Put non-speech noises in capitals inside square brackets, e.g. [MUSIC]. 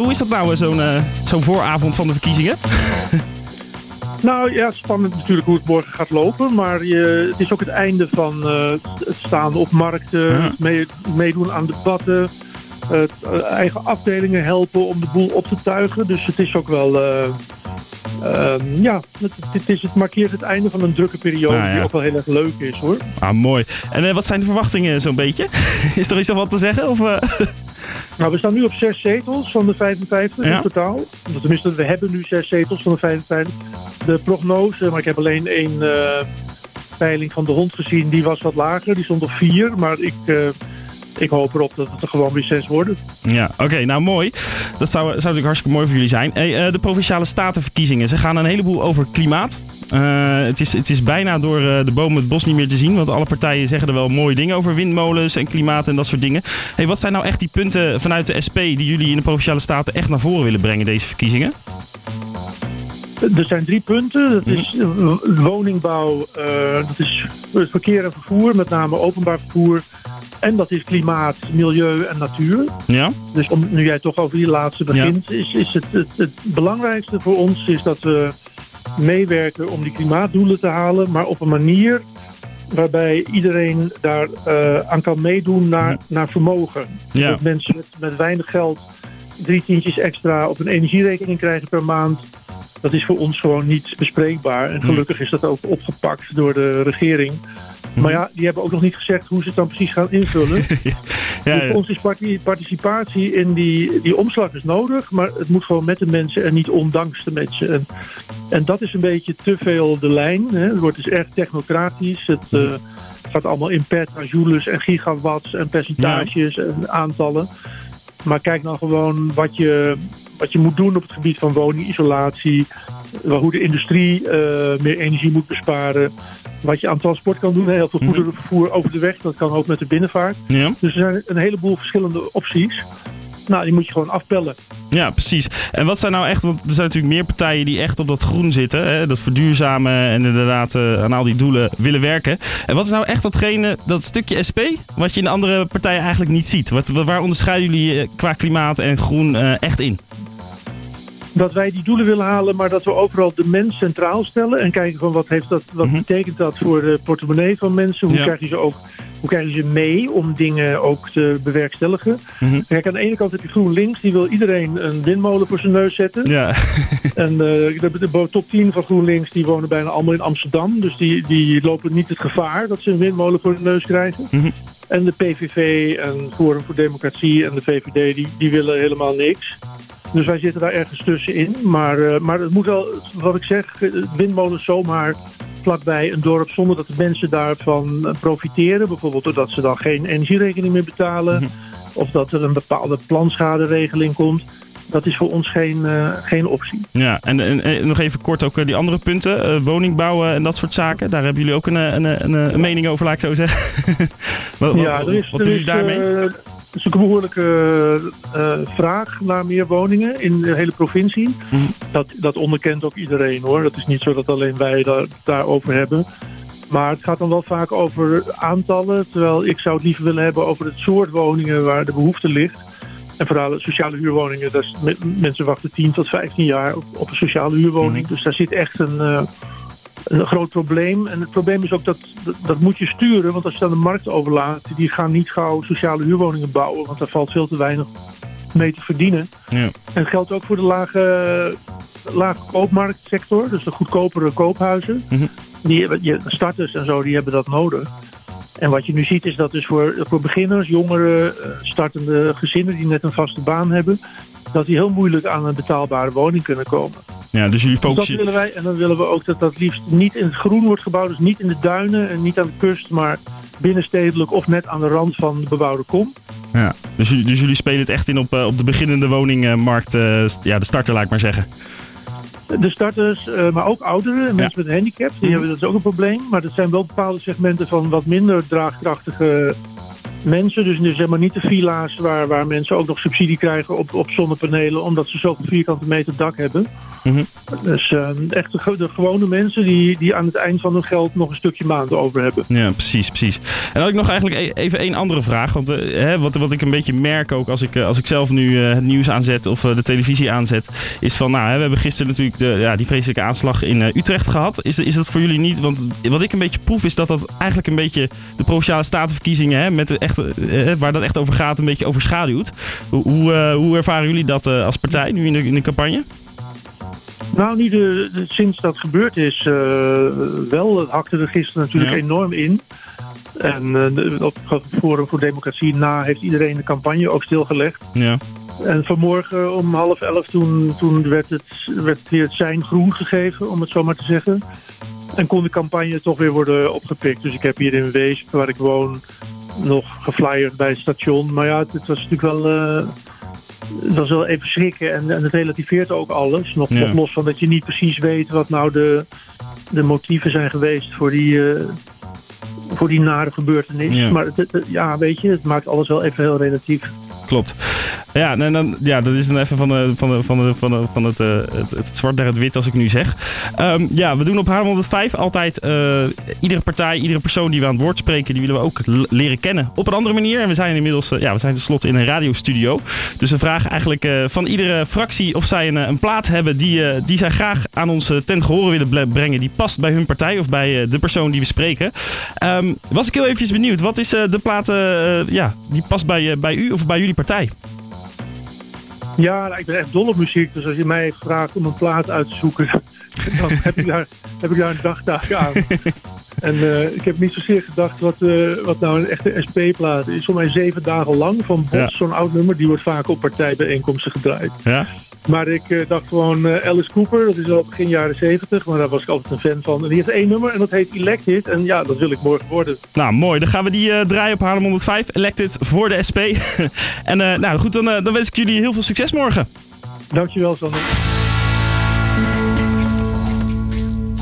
Hoe is dat nou, zo'n zo'n vooravond van de verkiezingen? [LAUGHS] Nou ja, spannend natuurlijk hoe het morgen gaat lopen. Maar je, het is ook het einde van het staan op markten, meedoen aan debatten. eigen afdelingen helpen om de boel op te tuigen. Dus het is ook wel Ehm, ja, het, is, het markeert het einde van een drukke periode nou die ook wel heel erg leuk is hoor. Ah, mooi. En uh, wat zijn de verwachtingen zo'n beetje? [LAUGHS] is er iets wat te zeggen? Of, uh... Nou, we staan nu op zes zetels van de 55 in totaal. Tenminste, we hebben nu zes zetels van de 55. De prognose, maar ik heb alleen één uh, peiling van de hond gezien, die was wat lager. Die stond op vier, maar ik ik hoop erop dat het er gewoon weer zes worden. Ja, oké, nou mooi. Dat zou, zou natuurlijk hartstikke mooi voor jullie zijn. Hey, uh, de provinciale statenverkiezingen, ze gaan een heleboel over klimaat. Uh, het, is, het is bijna door uh, de bomen het bos niet meer te zien. Want alle partijen zeggen er wel mooie dingen over windmolens en klimaat en dat soort dingen. Hey, wat zijn nou echt die punten vanuit de SP die jullie in de provinciale staten echt naar voren willen brengen, deze verkiezingen? Er zijn drie punten. Dat is woningbouw, dat is verkeer en vervoer, met name openbaar vervoer en dat is klimaat, milieu en natuur. Ja. Dus om, nu jij toch over die laatste begint, is, is het, het, het belangrijkste voor ons is dat we meewerken om die klimaatdoelen te halen, maar op een manier waarbij iedereen daar uh, aan kan meedoen naar, naar vermogen. Ja. Dat mensen met, met weinig geld drie tientjes extra op een energierekening krijgen per maand. Dat is voor ons gewoon niet bespreekbaar. En gelukkig is dat ook opgepakt door de regering. Maar ja, die hebben ook nog niet gezegd hoe ze het dan precies gaan invullen. [LAUGHS] ja, ja. Dus voor ons is participatie in die, die omslag is nodig, maar het moet gewoon met de mensen en niet ondanks de mensen. En, en dat is een beetje te veel de lijn. Hè. Het wordt dus erg technocratisch. Het uh, gaat allemaal in petajoules en gigawatts en percentages en aantallen. Maar kijk nou gewoon wat je, wat je moet doen op het gebied van woningisolatie. Hoe de industrie uh, meer energie moet besparen wat je aan transport kan doen. Heel veel mhm. goederenvervoer over de weg. Dat kan ook met de binnenvaart. Ja. Dus er zijn een heleboel verschillende opties. Nou, die moet je gewoon afpellen. Ja, precies. En wat zijn nou echt, want er zijn natuurlijk meer partijen die echt op dat groen zitten, hè, dat verduurzamen en inderdaad uh, aan al die doelen willen werken. En wat is nou echt datgene, dat stukje SP, wat je in de andere partijen eigenlijk niet ziet? Wat, waar onderscheiden jullie eh, qua klimaat en groen uh, echt in? Dat wij die doelen willen halen, maar dat we overal de mens centraal stellen. En kijken van wat, heeft dat, wat mhm. betekent dat voor de portemonnee van mensen? Hoe, krijg je ze ook, hoe krijg je ze mee om dingen ook te bewerkstelligen? Mm Kijk, aan de ene kant heb je GroenLinks, die wil iedereen een windmolen voor zijn neus zetten. Ja. [LAUGHS] en uh, de, de, top 10 van GroenLinks, die wonen bijna allemaal in Amsterdam. Dus die, die lopen niet het gevaar dat ze een windmolen voor hun neus krijgen. Mhm. En de PVV en Forum voor Democratie en de VVD, die, die willen helemaal niks. Dus wij zitten daar ergens tussenin. Maar, uh, maar het moet wel, wat ik zeg, eh, windmolens zomaar vlakbij een dorp zonder dat de mensen daarvan eh, profiteren. Bijvoorbeeld doordat ze dan geen energierekening meer betalen. Mhm. Of dat er een bepaalde planschaderegeling komt. Dat is voor ons geen, uh, geen optie. Ja, en, en, nog even kort ook die andere punten. Uh, woningbouwen en dat soort zaken. Daar hebben jullie ook een, een, een, een mening over, laat ik zo zeggen. [LAUGHS] wat, ja, er is, wat doen jullie daarmee? Het is een behoorlijke uh, vraag naar meer woningen in de hele provincie. Mhm. Dat, dat onderkent ook iedereen hoor. Dat is niet zo dat alleen wij daar, daarover hebben. Maar het gaat dan wel vaak over aantallen. Terwijl ik zou het liever willen hebben over het soort woningen waar de behoefte ligt. En vooral sociale huurwoningen. Is, mensen wachten 10 tot 15 jaar op, op een sociale huurwoning. Mhm. Dus daar zit echt een, uh, een groot probleem. En het probleem is ook dat, dat, moet je sturen. Want als je dan de markt overlaat, die gaan niet gauw sociale huurwoningen bouwen. Want daar valt veel te weinig mee te verdienen. Ja. En dat geldt ook voor de lage, lage koopmarktsector. Dus de goedkopere koophuizen. Mm die, je, starters en zo, die hebben dat nodig. En wat je nu ziet is dat dus voor, voor beginners, jongeren, eh, startende gezinnen die net een vaste baan hebben, dat die heel moeilijk aan een betaalbare woning kunnen komen. Ja, dus jullie focussen... Dus dat willen wij. En dan willen we ook dat dat liefst niet in het groen wordt gebouwd. Dus niet in de duinen en niet aan de kust, maar binnenstedelijk of net aan de rand van de bebouwde kom. Ja, dus, dus jullie spelen het echt in op, eh, op de beginnende woningmarkt, uh, ja, de starter laat ik maar zeggen. De starters, uh, maar ook ouderen, mensen met een handicap, die mhm. hebben dat is ook een probleem. Maar dat zijn wel bepaalde segmenten van wat minder draagkrachtige mensen. Dus, dus helemaal niet de villa's waar, waar mensen ook nog subsidie krijgen op, op zonnepanelen. Omdat ze zoveel vierkante meter dak hebben. Mhm. Dus uh, echt de, de, gewone mensen die, die aan het eind van hun geld nog een stukje maand over hebben. Ja, precies, precies. En dan had ik nog eigenlijk e- even één andere vraag. Want uh, hè, wat, wat ik een beetje merk ook als ik, als ik zelf nu uh, het nieuws aanzet of de televisie aanzet. Is van, nou, hè, we hebben gisteren natuurlijk de, ja, die vreselijke aanslag in Utrecht gehad. Is, is dat voor jullie niet? Want wat ik een beetje proef is dat dat eigenlijk een beetje de provinciale statenverkiezingen, hè, met de echte, waar dat echt over gaat, een beetje overschaduwt. Hoe, hoe, hoe ervaren jullie dat als partij nu in de, in de campagne? Nou, nu de, de, sinds dat gebeurd is, uh, wel. Het hakte er gisteren natuurlijk ja. enorm in. En uh, op het Forum voor Democratie na heeft iedereen de campagne ook stilgelegd. Ja. En vanmorgen om half elf toen, toen werd, het, werd weer het zijn groen gegeven, om het zo maar te zeggen. En kon de campagne toch weer worden opgepikt. Dus ik heb hier in Weesp, waar ik woon, nog geflyerd bij het station. Maar ja, het, het was natuurlijk wel... Uh, het was wel even schrikken en, en het relativeert ook alles. Nog, Ja. nog los van dat je niet precies weet wat nou de, de motieven zijn geweest voor die, eh, voor die nare gebeurtenis. Ja. Maar het, het- ja, weet je, het maakt alles wel even heel relatief. Klopt. Ja, en dan, ja, dat is dan even van, de, van, de, van, de, van, de, van het, eh, het, zwart naar het wit als ik nu zeg. Ehm, ja, we doen op Haarlem 105 altijd eh, iedere partij, iedere persoon die we aan het woord spreken, die willen we ook leren kennen op een andere manier. En we zijn inmiddels, eh, ja, we zijn tenslotte in een radiostudio. Dus we vragen eigenlijk van iedere fractie of zij een, een plaat hebben die, die zij graag aan ons ten gehore willen brengen. Die past bij hun partij of bij de persoon die we spreken. Ehm, was ik heel eventjes benieuwd, wat is de plaat ja, die past bij, bij u of bij jullie partij? Ja, nou, ik ben echt dol op muziek. Dus als je mij vraagt om een plaat uit te zoeken, [LAUGHS] dan heb ik daar, heb ik daar een dagtaak aan. [LAUGHS] En eh, ik heb niet zozeer gedacht wat, eh, wat nou een echte SP-plaat is. Voor mij zeven dagen lang van Bos, Ja. zo'n oud nummer. Die wordt vaak op partijbijeenkomsten gedraaid. Ja? Maar ik eh, dacht gewoon eh, Alice Cooper, dat is al begin jaren zeventig. Maar daar was ik altijd een fan van. En die heeft één nummer en dat heet Elected. En ja, dat wil ik morgen worden. Nou, mooi. Dan gaan we die eh, draaien op Haarlem 105. Elected voor de SP. [LAUGHS] en nou goed, dan, dan wens ik jullie heel veel succes morgen. Dankjewel, Sander.